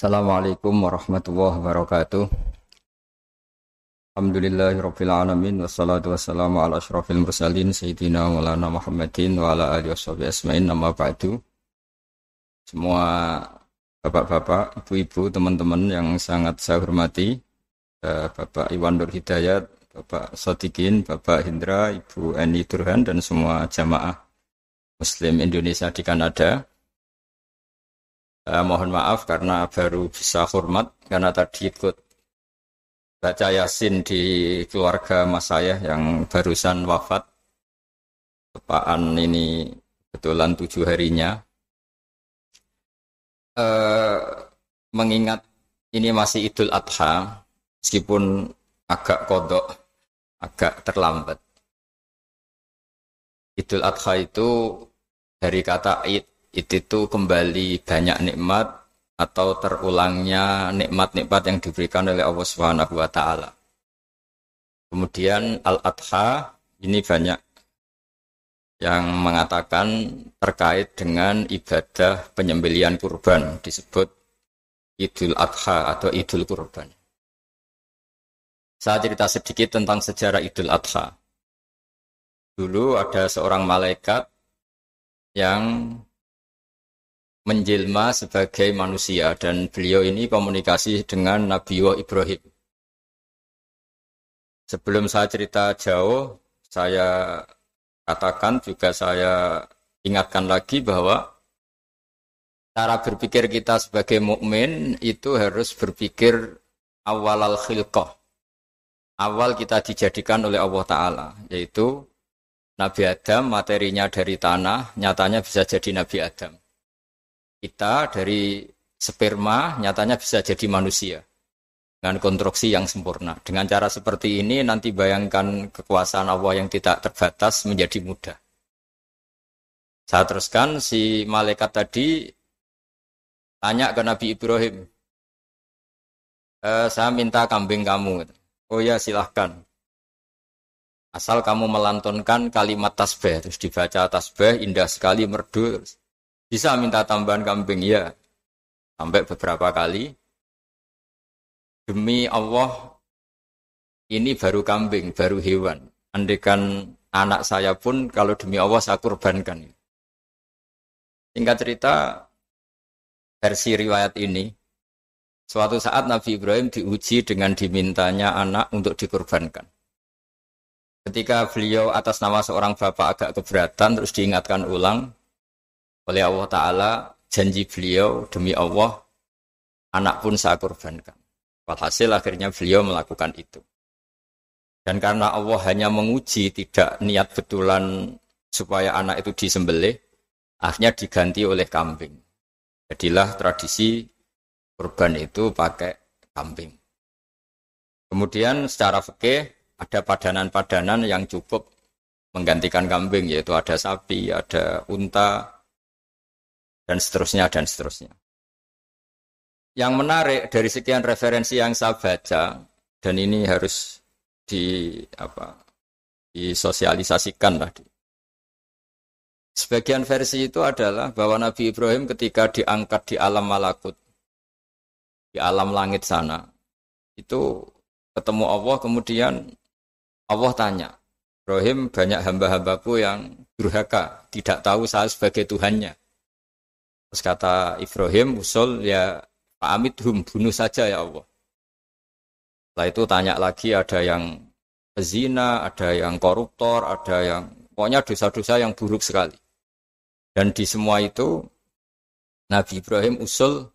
Assalamualaikum warahmatullahi wabarakatuh. Alhamdulillahirabbil alamin wassalatu wassalamu ala asyrafil mursalin sayyidina Maulana Muhammadin wa ala alihi washabihi asmain nama ba'du. Semua bapak-bapak, ibu-ibu, teman-teman yang sangat saya hormati, eh, Bapak Iwan Nur Hidayat, Bapak Sotikin, Bapak Hindra, Ibu Eni Turhan dan semua jamaah Muslim Indonesia di Kanada. Eh, mohon maaf karena baru bisa hormat karena tadi ikut baca yasin di keluarga mas saya yang barusan wafat. Tepaan ini kebetulan tujuh harinya. Eh, mengingat ini masih Idul Adha, meskipun agak kodok, agak terlambat. Idul Adha itu dari kata id itu kembali banyak nikmat atau terulangnya nikmat-nikmat yang diberikan oleh Allah Subhanahu wa taala. Kemudian al-adha ini banyak yang mengatakan terkait dengan ibadah penyembelian kurban disebut Idul Adha atau Idul Kurban. Saya cerita sedikit tentang sejarah Idul Adha. Dulu ada seorang malaikat yang menjelma sebagai manusia dan beliau ini komunikasi dengan Nabi Ibrahim. Sebelum saya cerita jauh, saya katakan juga saya ingatkan lagi bahwa cara berpikir kita sebagai mukmin itu harus berpikir awal al khilqah. Awal kita dijadikan oleh Allah Ta'ala, yaitu Nabi Adam materinya dari tanah, nyatanya bisa jadi Nabi Adam kita dari sperma nyatanya bisa jadi manusia dengan konstruksi yang sempurna. Dengan cara seperti ini nanti bayangkan kekuasaan Allah yang tidak terbatas menjadi mudah. Saya teruskan si malaikat tadi tanya ke Nabi Ibrahim, e, saya minta kambing kamu. Oh ya silahkan. Asal kamu melantunkan kalimat tasbih, terus dibaca tasbih, indah sekali, merdu. Bisa minta tambahan kambing ya. Sampai beberapa kali. Demi Allah, ini baru kambing, baru hewan. Andekan anak saya pun kalau demi Allah saya kurbankan. Singkat cerita, versi riwayat ini, suatu saat Nabi Ibrahim diuji dengan dimintanya anak untuk dikurbankan. Ketika beliau atas nama seorang bapak agak keberatan, terus diingatkan ulang, oleh Allah Ta'ala janji beliau demi Allah anak pun saya korbankan. Walhasil akhirnya beliau melakukan itu. Dan karena Allah hanya menguji tidak niat betulan supaya anak itu disembelih, akhirnya diganti oleh kambing. Jadilah tradisi kurban itu pakai kambing. Kemudian secara fikih ada padanan-padanan yang cukup menggantikan kambing yaitu ada sapi, ada unta, dan seterusnya dan seterusnya. Yang menarik dari sekian referensi yang saya baca dan ini harus di apa disosialisasikan lah. Sebagian versi itu adalah bahwa Nabi Ibrahim ketika diangkat di alam malakut di alam langit sana itu ketemu Allah kemudian Allah tanya Ibrahim banyak hamba-hambaku yang durhaka tidak tahu saya sebagai Tuhannya Terus kata Ibrahim, usul ya hum, bunuh saja ya Allah. Setelah itu tanya lagi ada yang pezina, ada yang koruptor, ada yang pokoknya dosa-dosa yang buruk sekali. Dan di semua itu Nabi Ibrahim usul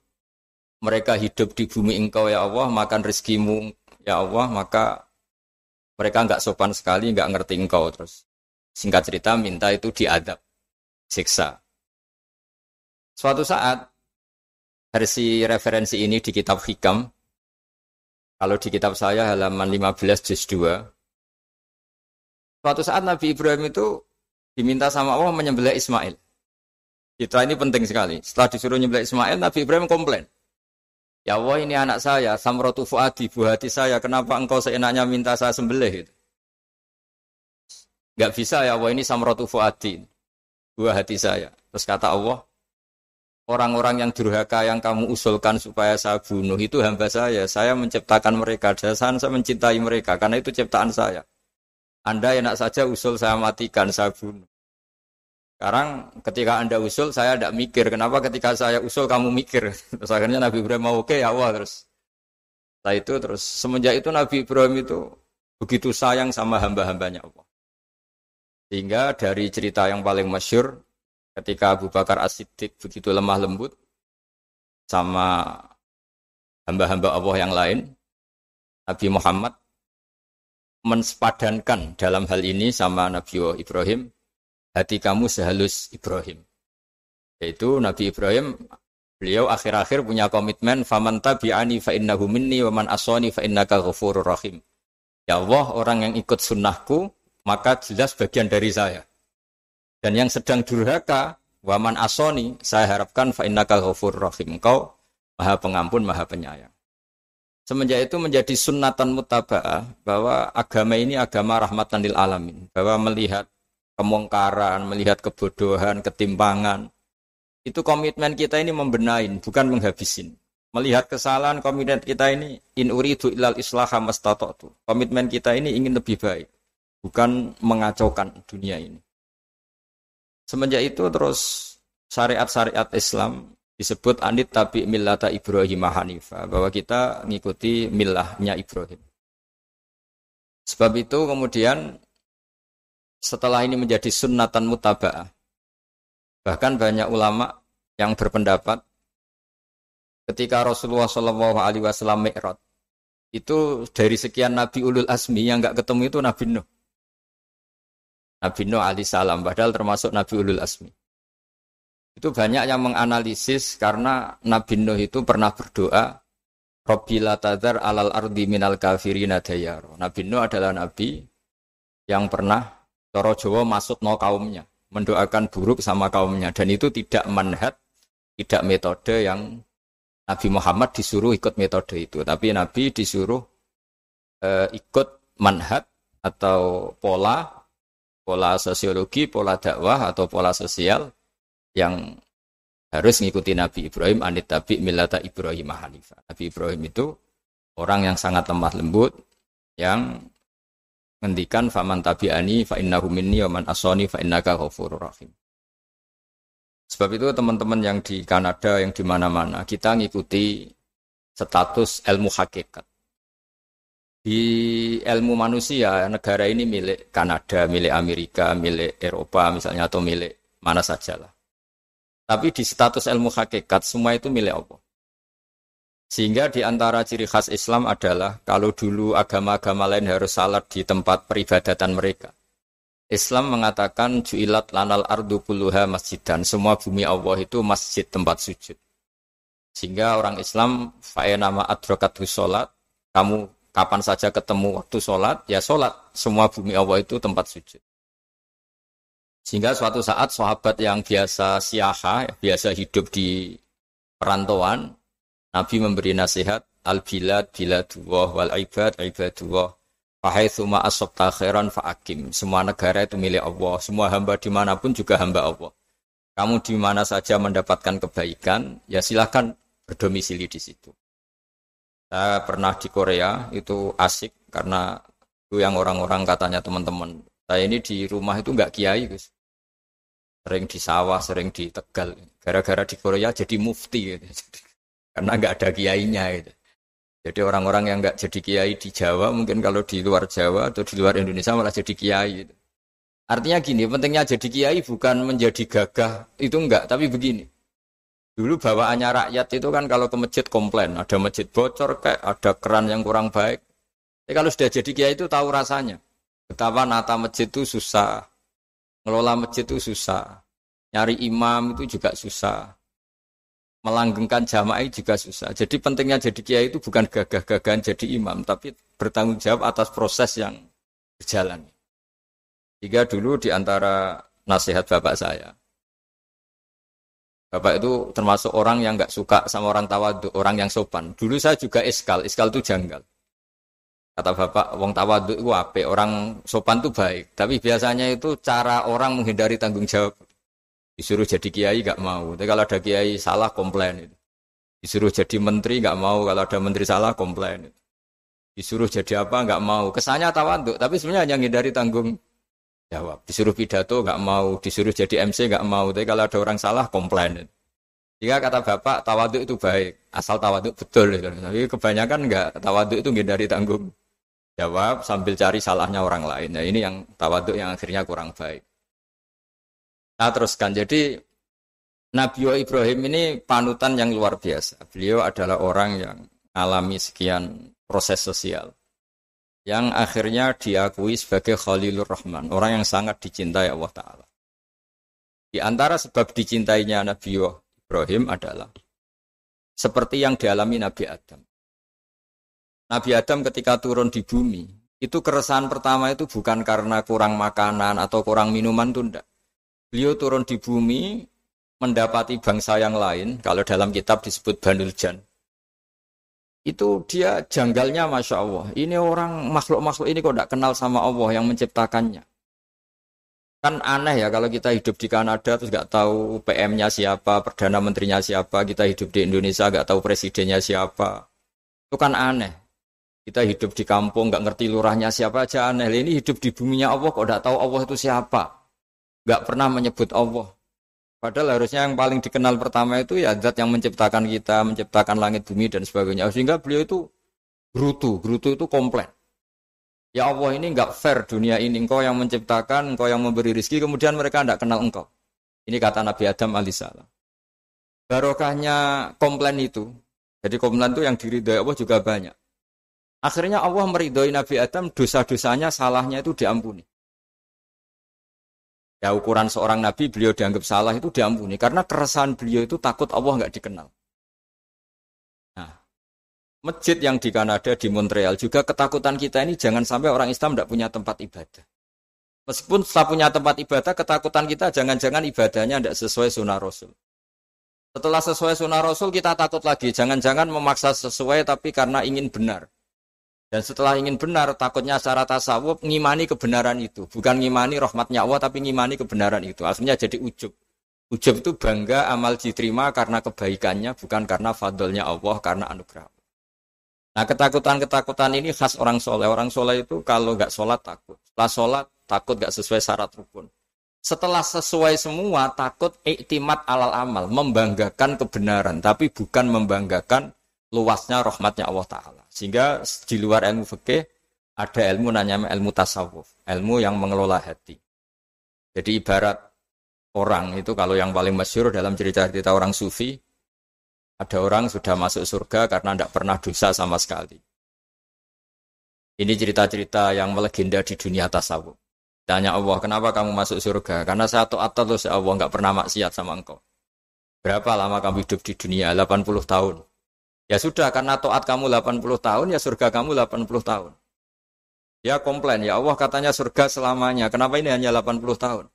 mereka hidup di bumi engkau ya Allah, makan rezekimu ya Allah, maka mereka nggak sopan sekali, nggak ngerti engkau terus. Singkat cerita minta itu diadab, siksa. Suatu saat versi referensi ini di kitab Hikam, kalau di kitab saya halaman 15 juz 2, suatu saat Nabi Ibrahim itu diminta sama Allah menyembelih Ismail. Citra ini penting sekali. Setelah disuruh menyembelih Ismail, Nabi Ibrahim komplain. Ya Allah ini anak saya, samrotu fuadi, buah hati saya, kenapa engkau seenaknya minta saya sembelih? Gitu. Gak bisa ya Allah ini samrotu fuadi, buah hati saya. Terus kata Allah, orang-orang yang durhaka yang kamu usulkan supaya saya bunuh itu hamba saya. Saya menciptakan mereka. Dan saya mencintai mereka karena itu ciptaan saya. Anda enak saja usul saya matikan, saya bunuh. Sekarang ketika Anda usul, saya tidak mikir. Kenapa ketika saya usul kamu mikir? Terus akhirnya Nabi Ibrahim mau oke ya Allah terus. Setelah itu terus semenjak itu Nabi Ibrahim itu begitu sayang sama hamba-hambanya Allah. Sehingga dari cerita yang paling masyur ketika Abu Bakar As-Siddiq begitu lemah lembut sama hamba-hamba Allah yang lain, Nabi Muhammad mensepadankan dalam hal ini sama Nabi Ibrahim, hati kamu sehalus Ibrahim. Yaitu Nabi Ibrahim, beliau akhir-akhir punya komitmen, faman tabi'ani fa innahu minni wa man asani fa innaka ghafurur rahim. Ya Allah, orang yang ikut sunnahku, maka jelas bagian dari saya. Dan yang sedang durhaka, waman asoni, saya harapkan fa innaka ghafurur rahim. Engkau maha pengampun, maha penyayang. Semenjak itu menjadi sunnatan mutaba'ah bahwa agama ini agama rahmatan lil alamin. Bahwa melihat kemungkaran, melihat kebodohan, ketimpangan. Itu komitmen kita ini membenain, bukan menghabisin. Melihat kesalahan, komitmen kita ini in uridu ilal islaha mastata'tu. Komitmen kita ini ingin lebih baik, bukan mengacaukan dunia ini. Semenjak itu terus syariat-syariat Islam disebut anit tabi millata Ibrahim Hanifah bahwa kita mengikuti millahnya Ibrahim. Sebab itu kemudian setelah ini menjadi sunnatan mutaba'ah. Bahkan banyak ulama yang berpendapat ketika Rasulullah Shallallahu Alaihi Wasallam itu dari sekian Nabi Ulul Asmi yang nggak ketemu itu Nabi Nuh. Nabi Nuh alaihissalam padahal termasuk Nabi Ulul Asmi. Itu banyak yang menganalisis karena Nabi Nuh itu pernah berdoa Rabbi la tadhar alal ardi minal kafirina dayaro. Nabi Nuh adalah nabi yang pernah Toro Jawa masuk no kaumnya, mendoakan buruk sama kaumnya dan itu tidak manhat, tidak metode yang Nabi Muhammad disuruh ikut metode itu, tapi Nabi disuruh eh, ikut manhat atau pola pola sosiologi, pola dakwah atau pola sosial yang harus mengikuti Nabi Ibrahim anit tabi milata Ibrahim Hanifah. Nabi Ibrahim itu orang yang sangat lemah lembut yang ngendikan faman tabi'ani fa innahu minni wa man asani fa innaka ghafurur rahim. Sebab itu teman-teman yang di Kanada, yang di mana-mana, kita ngikuti status ilmu hakikat. Di ilmu manusia, negara ini milik Kanada, milik Amerika, milik Eropa misalnya, atau milik mana sajalah. Tapi di status ilmu hakikat semua itu milik Allah. Sehingga di antara ciri khas Islam adalah kalau dulu agama-agama lain harus salat di tempat peribadatan mereka. Islam mengatakan ju'ilat lanal ardu kulluha masjidan. Semua bumi Allah itu masjid tempat sujud. Sehingga orang Islam nama adrokatu sholat. Kamu kapan saja ketemu waktu sholat, ya sholat. Semua bumi Allah itu tempat sujud. Sehingga suatu saat sahabat yang biasa siaha, biasa hidup di perantauan, Nabi memberi nasihat, al-bilad biladullah wal ibad ibadullah. Fahaithuma asobta khairan fa'akim. Semua negara itu milik Allah. Semua hamba di mana pun juga hamba Allah. Kamu di mana saja mendapatkan kebaikan, ya silahkan berdomisili di situ. Saya pernah di Korea, itu asik karena itu yang orang-orang katanya teman-teman. Saya ini di rumah itu nggak kiai, Gus sering di sawah, sering di Tegal. Gara-gara di Korea jadi mufti gitu. Karena nggak ada kiainya gitu. Jadi orang-orang yang nggak jadi kiai di Jawa mungkin kalau di luar Jawa atau di luar Indonesia malah jadi kiai gitu. Artinya gini, pentingnya jadi kiai bukan menjadi gagah, itu enggak, tapi begini. Dulu bawaannya rakyat itu kan kalau ke masjid komplain, ada masjid bocor kayak ada keran yang kurang baik. Tapi kalau sudah jadi kiai itu tahu rasanya. Betapa nata masjid itu susah, Ngelola masjid itu susah. Nyari imam itu juga susah. Melanggengkan jamaah juga susah. Jadi pentingnya jadi kiai itu bukan gagah-gagahan jadi imam, tapi bertanggung jawab atas proses yang berjalan. Jika dulu di antara nasihat bapak saya, Bapak itu termasuk orang yang nggak suka sama orang tawadu, orang yang sopan. Dulu saya juga iskal, iskal itu janggal. Kata bapak, wong tawadu itu apa? Orang sopan itu baik. Tapi biasanya itu cara orang menghindari tanggung jawab. Disuruh jadi kiai nggak mau. Tapi kalau ada kiai salah komplain. Disuruh jadi menteri nggak mau. Kalau ada menteri salah komplain. Disuruh jadi apa nggak mau. Kesannya tawaduk, tapi sebenarnya hanya hindari tanggung jawab. Disuruh pidato nggak mau, disuruh jadi MC nggak mau. Tapi kalau ada orang salah komplain. Jika kata bapak tawaduk itu baik, asal tawaduk betul. Tapi kebanyakan nggak tawaduk itu hindari tanggung jawab sambil cari salahnya orang lain. Nah ini yang tawaduk yang akhirnya kurang baik. Nah teruskan, jadi Nabi Ibrahim ini panutan yang luar biasa. Beliau adalah orang yang alami sekian proses sosial. Yang akhirnya diakui sebagai Khalilur Rahman. Orang yang sangat dicintai Allah Ta'ala. Di antara sebab dicintainya Nabi Ibrahim adalah seperti yang dialami Nabi Adam. Nabi Adam ketika turun di bumi, itu keresahan pertama itu bukan karena kurang makanan atau kurang minuman itu enggak. Beliau turun di bumi mendapati bangsa yang lain, kalau dalam kitab disebut Banul Jan. Itu dia janggalnya Masya Allah. Ini orang makhluk-makhluk ini kok tidak kenal sama Allah yang menciptakannya. Kan aneh ya kalau kita hidup di Kanada terus nggak tahu PM-nya siapa, Perdana Menterinya siapa, kita hidup di Indonesia nggak tahu presidennya siapa. Itu kan aneh. Kita hidup di kampung nggak ngerti lurahnya siapa aja aneh. Ini hidup di buminya Allah kok tidak tahu Allah itu siapa nggak pernah menyebut Allah. Padahal harusnya yang paling dikenal pertama itu ya zat yang menciptakan kita, menciptakan langit bumi dan sebagainya. Sehingga beliau itu brutu, brutu itu komplain. Ya Allah ini nggak fair dunia ini. Engkau yang menciptakan, engkau yang memberi rizki, kemudian mereka tidak kenal engkau. Ini kata Nabi Adam alaihissalam. Barokahnya komplain itu, jadi komplain itu yang diridhoi Allah juga banyak. Akhirnya Allah meridhoi Nabi Adam, dosa-dosanya, salahnya itu diampuni. Ya ukuran seorang nabi beliau dianggap salah itu diampuni karena keresahan beliau itu takut Allah nggak dikenal. Nah, masjid yang di Kanada di Montreal juga ketakutan kita ini jangan sampai orang Islam tidak punya tempat ibadah. Meskipun setelah punya tempat ibadah, ketakutan kita jangan-jangan ibadahnya tidak sesuai sunnah Rasul. Setelah sesuai sunnah Rasul, kita takut lagi. Jangan-jangan memaksa sesuai tapi karena ingin benar. Dan setelah ingin benar, takutnya secara tasawuf ngimani kebenaran itu. Bukan ngimani rahmatnya Allah, tapi ngimani kebenaran itu. Akhirnya jadi ujub. Ujub itu bangga amal diterima karena kebaikannya, bukan karena fadlnya Allah, karena anugerah. Nah ketakutan-ketakutan ini khas orang soleh. Orang soleh itu kalau nggak sholat takut. Setelah sholat takut nggak sesuai syarat rukun. Setelah sesuai semua takut iktimat alal amal. Membanggakan kebenaran. Tapi bukan membanggakan luasnya rahmatnya Allah Ta'ala. Sehingga di luar ilmu fikih ada ilmu namanya ilmu tasawuf, ilmu yang mengelola hati. Jadi ibarat orang itu kalau yang paling masyur dalam cerita-cerita orang sufi, ada orang sudah masuk surga karena tidak pernah dosa sama sekali. Ini cerita-cerita yang melegenda di dunia tasawuf. Tanya Allah, kenapa kamu masuk surga? Karena saya taat terus ya Allah nggak pernah maksiat sama engkau. Berapa lama kamu hidup di dunia? 80 tahun. Ya sudah, karena toat kamu 80 tahun, ya surga kamu 80 tahun. Ya komplain, ya Allah katanya surga selamanya. Kenapa ini hanya 80 tahun?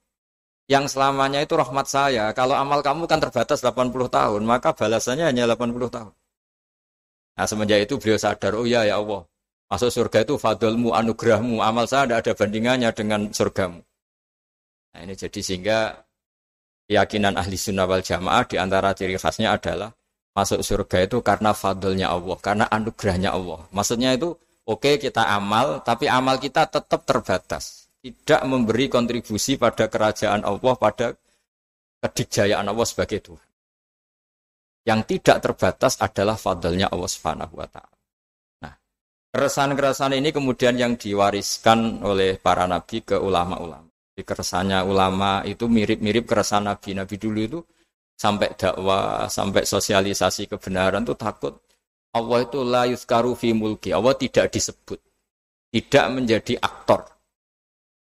Yang selamanya itu rahmat saya. Kalau amal kamu kan terbatas 80 tahun, maka balasannya hanya 80 tahun. Nah semenjak itu beliau sadar, oh ya ya Allah, masuk surga itu fadlmu, anugerahmu, amal saya tidak ada bandingannya dengan surgamu. Nah ini jadi sehingga keyakinan ahli sunnah wal jamaah di antara ciri khasnya adalah masuk surga itu karena fadlnya Allah, karena anugerahnya Allah. Maksudnya itu oke okay, kita amal, tapi amal kita tetap terbatas. Tidak memberi kontribusi pada kerajaan Allah, pada kedikjayaan Allah sebagai Tuhan. Yang tidak terbatas adalah fadlnya Allah Subhanahu wa taala. Nah, keresahan-keresahan ini kemudian yang diwariskan oleh para nabi ke ulama-ulama. Di keresahannya ulama itu mirip-mirip keresahan nabi. Nabi dulu itu sampai dakwah, sampai sosialisasi kebenaran itu takut Allah itu la yuskaru fi mulki. Allah tidak disebut. Tidak menjadi aktor.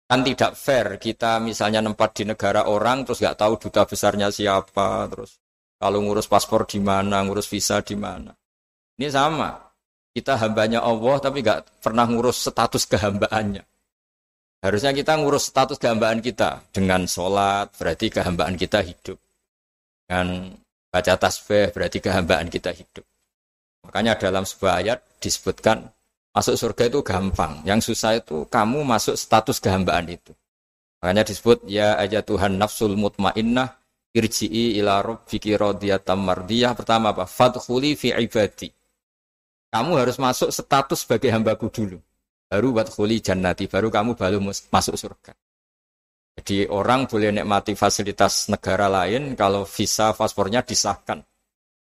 Kan tidak fair kita misalnya nempat di negara orang terus nggak tahu duta besarnya siapa, terus kalau ngurus paspor di mana, ngurus visa di mana. Ini sama. Kita hambanya Allah tapi nggak pernah ngurus status kehambaannya. Harusnya kita ngurus status kehambaan kita dengan sholat, berarti kehambaan kita hidup dengan baca tasbih berarti kehambaan kita hidup. Makanya dalam sebuah ayat disebutkan masuk surga itu gampang. Yang susah itu kamu masuk status kehambaan itu. Makanya disebut ya aja Tuhan nafsul mutmainnah irji'i ila rabbiki radiyatan mardiyah. Pertama apa? Fadkhuli fi ibadi. Kamu harus masuk status sebagai hambaku dulu. Baru wadkhuli jannati, baru kamu baru masuk surga. Jadi orang boleh nikmati fasilitas negara lain kalau visa paspornya disahkan.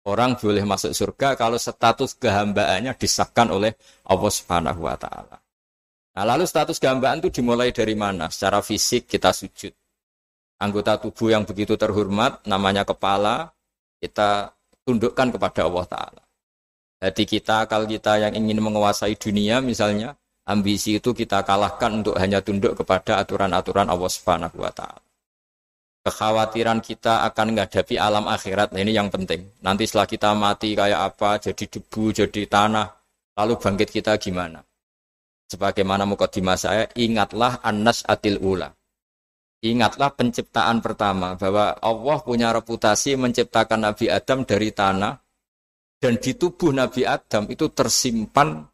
Orang boleh masuk surga kalau status kehambaannya disahkan oleh Allah Subhanahu wa taala. Nah, lalu status kehambaan itu dimulai dari mana? Secara fisik kita sujud. Anggota tubuh yang begitu terhormat namanya kepala kita tundukkan kepada Allah taala. Hati kita, akal kita yang ingin menguasai dunia misalnya, ambisi itu kita kalahkan untuk hanya tunduk kepada aturan-aturan Allah Subhanahu wa taala. Kekhawatiran kita akan menghadapi alam akhirat, nah ini yang penting. Nanti setelah kita mati kayak apa, jadi debu, jadi tanah, lalu bangkit kita gimana? Sebagaimana mukadimah saya, ingatlah anas atil ula. Ingatlah penciptaan pertama, bahwa Allah punya reputasi menciptakan Nabi Adam dari tanah, dan di tubuh Nabi Adam itu tersimpan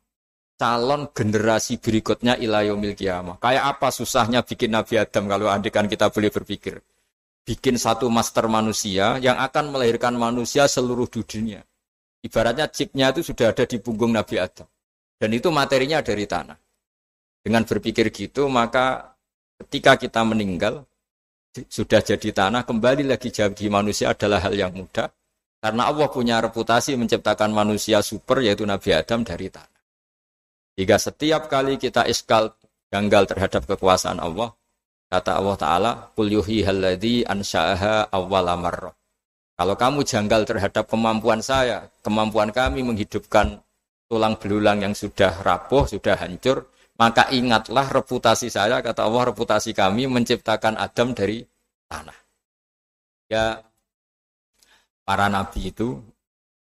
calon generasi berikutnya ilayomil kiamah. Kayak apa susahnya bikin Nabi Adam kalau andikan kita boleh berpikir. Bikin satu master manusia yang akan melahirkan manusia seluruh dunia. Ibaratnya chipnya itu sudah ada di punggung Nabi Adam. Dan itu materinya dari tanah. Dengan berpikir gitu, maka ketika kita meninggal, sudah jadi tanah, kembali lagi jadi manusia adalah hal yang mudah. Karena Allah punya reputasi menciptakan manusia super yaitu Nabi Adam dari tanah. Jika setiap kali kita iskal janggal terhadap kekuasaan Allah, kata Allah Ta'ala, halladhi ansha'aha awwala. Kalau kamu janggal terhadap kemampuan saya, kemampuan kami menghidupkan tulang belulang yang sudah rapuh, sudah hancur, maka ingatlah reputasi saya, kata Allah, reputasi kami menciptakan Adam dari tanah. Ya, para nabi itu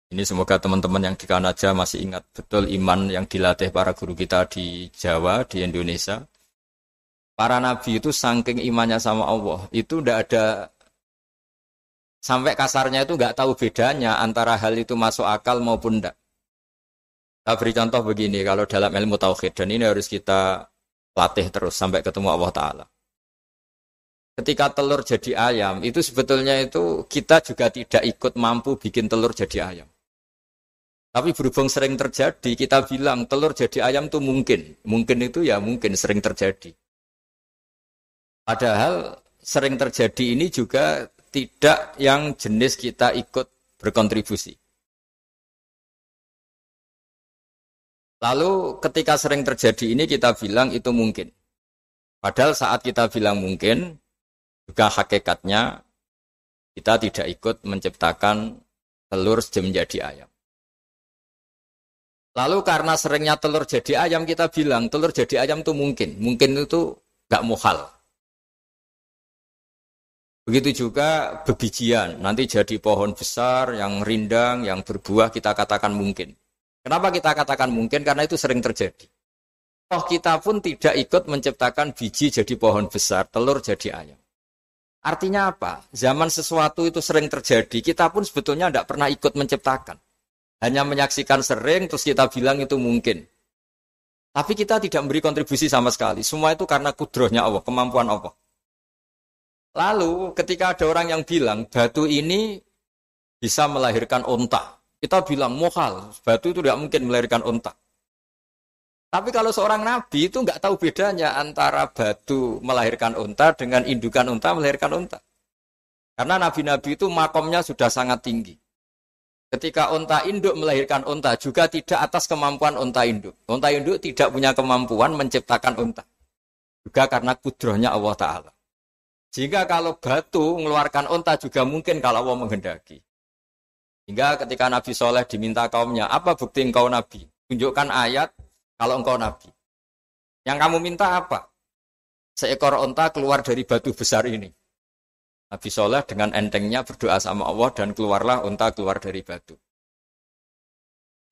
ini semoga teman-teman yang di Kanaja masih ingat betul iman yang dilatih para guru kita di Jawa, di Indonesia. Para nabi itu saking imannya sama Allah, itu tidak ada sampai kasarnya itu nggak tahu bedanya antara hal itu masuk akal maupun tidak. Saya beri contoh begini, kalau dalam ilmu tauhid dan ini harus kita latih terus sampai ketemu Allah Taala ketika telur jadi ayam, itu sebetulnya itu kita juga tidak ikut mampu bikin telur jadi ayam. Tapi berhubung sering terjadi, kita bilang telur jadi ayam itu mungkin. Mungkin itu ya mungkin sering terjadi. Padahal sering terjadi ini juga tidak yang jenis kita ikut berkontribusi. Lalu ketika sering terjadi ini kita bilang itu mungkin. Padahal saat kita bilang mungkin, juga hakikatnya kita tidak ikut menciptakan telur menjadi ayam. Lalu karena seringnya telur jadi ayam kita bilang telur jadi ayam itu mungkin, mungkin itu gak muhal. Begitu juga bebijian, nanti jadi pohon besar yang rindang, yang berbuah kita katakan mungkin. Kenapa kita katakan mungkin? Karena itu sering terjadi. Toh kita pun tidak ikut menciptakan biji jadi pohon besar, telur jadi ayam. Artinya apa? Zaman sesuatu itu sering terjadi, kita pun sebetulnya tidak pernah ikut menciptakan. Hanya menyaksikan sering, terus kita bilang itu mungkin. Tapi kita tidak memberi kontribusi sama sekali. Semua itu karena kudrohnya Allah, kemampuan Allah. Lalu ketika ada orang yang bilang batu ini bisa melahirkan onta. Kita bilang mohal, batu itu tidak mungkin melahirkan onta. Tapi kalau seorang nabi itu nggak tahu bedanya antara batu melahirkan unta dengan indukan unta melahirkan unta. Karena nabi-nabi itu makomnya sudah sangat tinggi. Ketika unta induk melahirkan unta juga tidak atas kemampuan unta induk. Unta induk tidak punya kemampuan menciptakan unta. Juga karena kudrohnya Allah Ta'ala. Sehingga kalau batu mengeluarkan unta juga mungkin kalau Allah menghendaki. Hingga ketika Nabi Soleh diminta kaumnya, apa bukti engkau Nabi? Tunjukkan ayat kalau engkau nabi. Yang kamu minta apa? Seekor onta keluar dari batu besar ini. Nabi Soleh dengan entengnya berdoa sama Allah dan keluarlah onta keluar dari batu.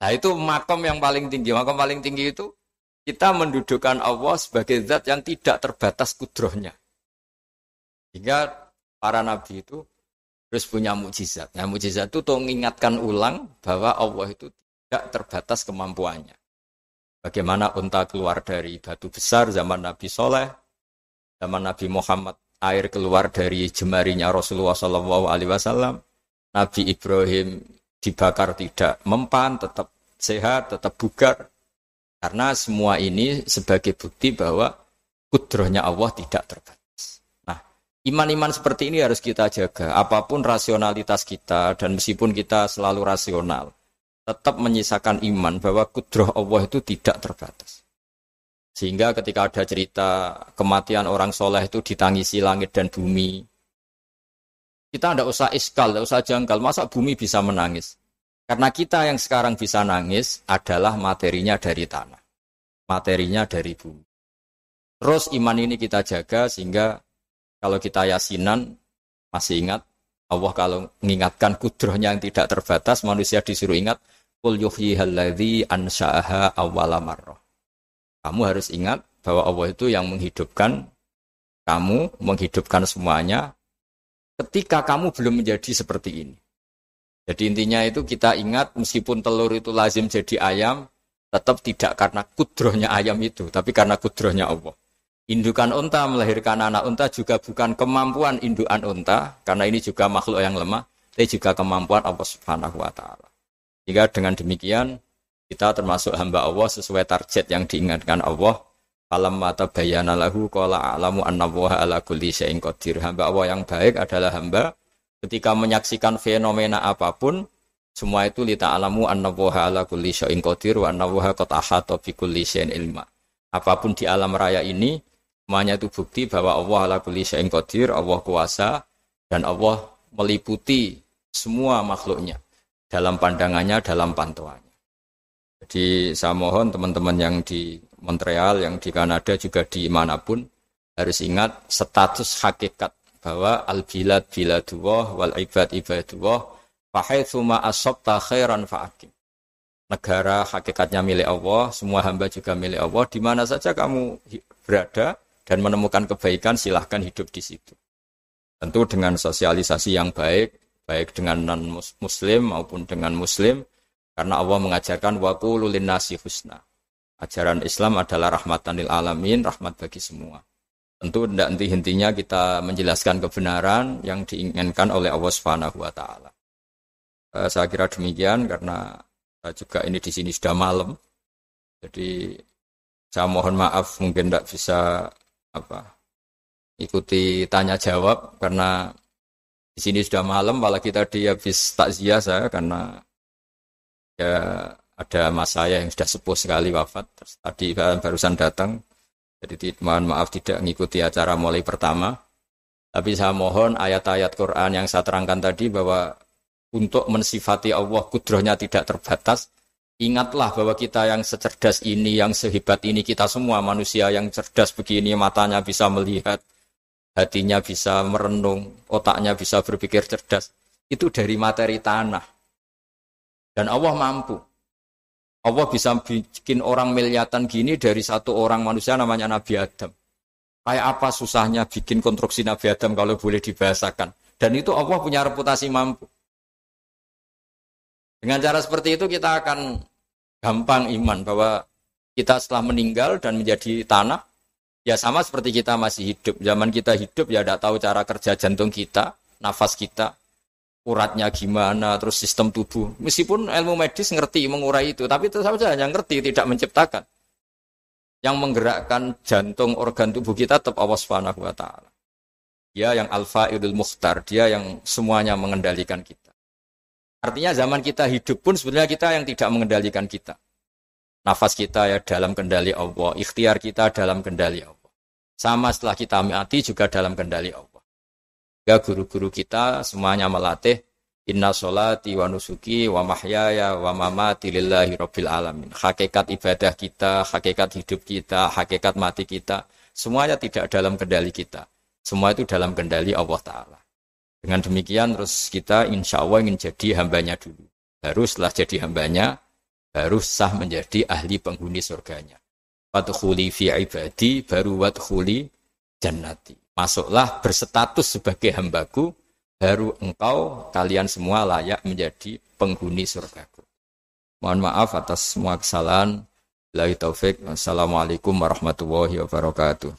Nah itu makom yang paling tinggi. Makom paling tinggi itu kita mendudukkan Allah sebagai zat yang tidak terbatas kudrohnya. Hingga para nabi itu terus punya mujizat. Nah mujizat itu untuk mengingatkan ulang bahwa Allah itu tidak terbatas kemampuannya. Bagaimana unta keluar dari batu besar zaman Nabi Soleh, zaman Nabi Muhammad air keluar dari jemarinya Rasulullah Wasallam, Nabi Ibrahim dibakar tidak mempan, tetap sehat, tetap bugar. Karena semua ini sebagai bukti bahwa kudrohnya Allah tidak terbatas. Nah, iman-iman seperti ini harus kita jaga. Apa pun rasionalitas kita dan meskipun kita selalu rasional, tetap menyisakan iman bahwa kudroh Allah itu tidak terbatas. Sehingga ketika ada cerita kematian orang soleh itu ditangisi langit dan bumi, kita tidak usah iskal, tidak usah jangkal. Masa bumi bisa menangis? Karena kita yang sekarang bisa nangis adalah materinya dari tanah. Materinya dari bumi. Terus iman ini kita jaga sehingga kalau kita yasinan masih ingat Allah kalau mengingatkan kudrohnya yang tidak terbatas manusia disuruh ingat Qul yuhyihalladzi ansha'aha awwala. Kamu harus ingat bahwa Allah itu yang menghidupkan kamu, menghidupkan semuanya ketika kamu belum menjadi seperti ini. Jadi intinya itu kita ingat meskipun telur itu lazim jadi ayam, tetap tidak karena kudrohnya ayam itu, tapi karena kudrohnya Allah. Indukan unta melahirkan anak unta juga bukan kemampuan indukan unta, karena ini juga makhluk yang lemah, tapi juga kemampuan Allah Subhanahu wa taala. Jika dengan demikian kita termasuk hamba Allah sesuai target yang diingatkan Allah Falam mata bayana lahu kola a'lamu anna ala kulli syai'in qadir. Hamba Allah yang baik adalah hamba ketika menyaksikan fenomena apa pun semua itu lita alamu anna ala kulli syai'in qadir wa anna qad ahata bi kulli syai'in ilma. Apa pun di alam raya ini semuanya itu bukti bahwa Allah ala kulli syai'in qadir, Allah kuasa dan Allah meliputi semua makhluknya dalam pandangannya, dalam pantauannya. Jadi saya mohon teman-teman yang di Montreal, yang di Kanada juga di mana pun harus ingat status hakikat bahwa al bilad biladullah wal ibad ibadullah fahaitsuma asabta khairan fa'akim. Negara hakikatnya milik Allah, semua hamba juga milik Allah. Di mana saja kamu berada dan menemukan kebaikan, silahkan hidup di situ. Tentu dengan sosialisasi yang baik, baik dengan non muslim maupun dengan muslim, karena Allah mengajarkan waqulu nasi husna. Ajaran Islam adalah rahmatan lil alamin, rahmat bagi semua. Tentu tidak henti-hentinya kita menjelaskan kebenaran yang diinginkan oleh Allah Subhanahu wa taala. Uh, saya kira demikian karena saya juga ini di sini sudah malam. Jadi saya mohon maaf mungkin tidak bisa apa ikuti tanya jawab karena di sini sudah malam malah kita di habis takziah saya karena ya ada mas saya yang sudah sepuh sekali wafat tadi barusan datang jadi mohon maaf tidak mengikuti acara mulai pertama tapi saya mohon ayat-ayat Quran yang saya terangkan tadi bahwa untuk mensifati Allah kudrohnya tidak terbatas Ingatlah bahwa kita yang secerdas ini, yang sehebat ini, kita semua manusia yang cerdas begini, matanya bisa melihat, hatinya bisa merenung, otaknya bisa berpikir cerdas. Itu dari materi tanah. Dan Allah mampu. Allah bisa bikin orang miliatan gini dari satu orang manusia namanya Nabi Adam. Kayak apa susahnya bikin konstruksi Nabi Adam kalau boleh dibahasakan. Dan itu Allah punya reputasi mampu. Dengan cara seperti itu kita akan gampang iman bahwa kita setelah meninggal dan menjadi tanah, ya sama seperti kita masih hidup. Zaman kita hidup ya tidak tahu cara kerja jantung kita, nafas kita, uratnya gimana, terus sistem tubuh. Meskipun ilmu medis ngerti mengurai itu, tapi tetap saja hanya ngerti, tidak menciptakan. Yang menggerakkan jantung organ tubuh kita tetap Allah Subhanahu wa taala. Dia yang alfa idul mukhtar, dia yang semuanya mengendalikan kita. Artinya zaman kita hidup pun sebenarnya kita yang tidak mengendalikan kita. Nafas kita ya dalam kendali Allah, ikhtiar kita dalam kendali Allah. Sama setelah kita mati juga dalam kendali Allah. Ya guru-guru kita semuanya melatih Inna sholati wa nusuki wa mahyaya wa mamati lillahi rabbil alamin. Hakikat ibadah kita, hakikat hidup kita, hakikat mati kita, semuanya tidak dalam kendali kita. Semua itu dalam kendali Allah Ta'ala. Dengan demikian terus kita insya Allah ingin jadi hambanya dulu. Baru setelah jadi hambanya, baru sah menjadi ahli penghuni surganya. Wadkhuli fi ibadi, baru wadkhuli jannati masuklah berstatus sebagai hambaku, baru engkau kalian semua layak menjadi penghuni surgaku. Mohon maaf atas semua kesalahan. Bila taufik. Wassalamualaikum warahmatullahi wabarakatuh.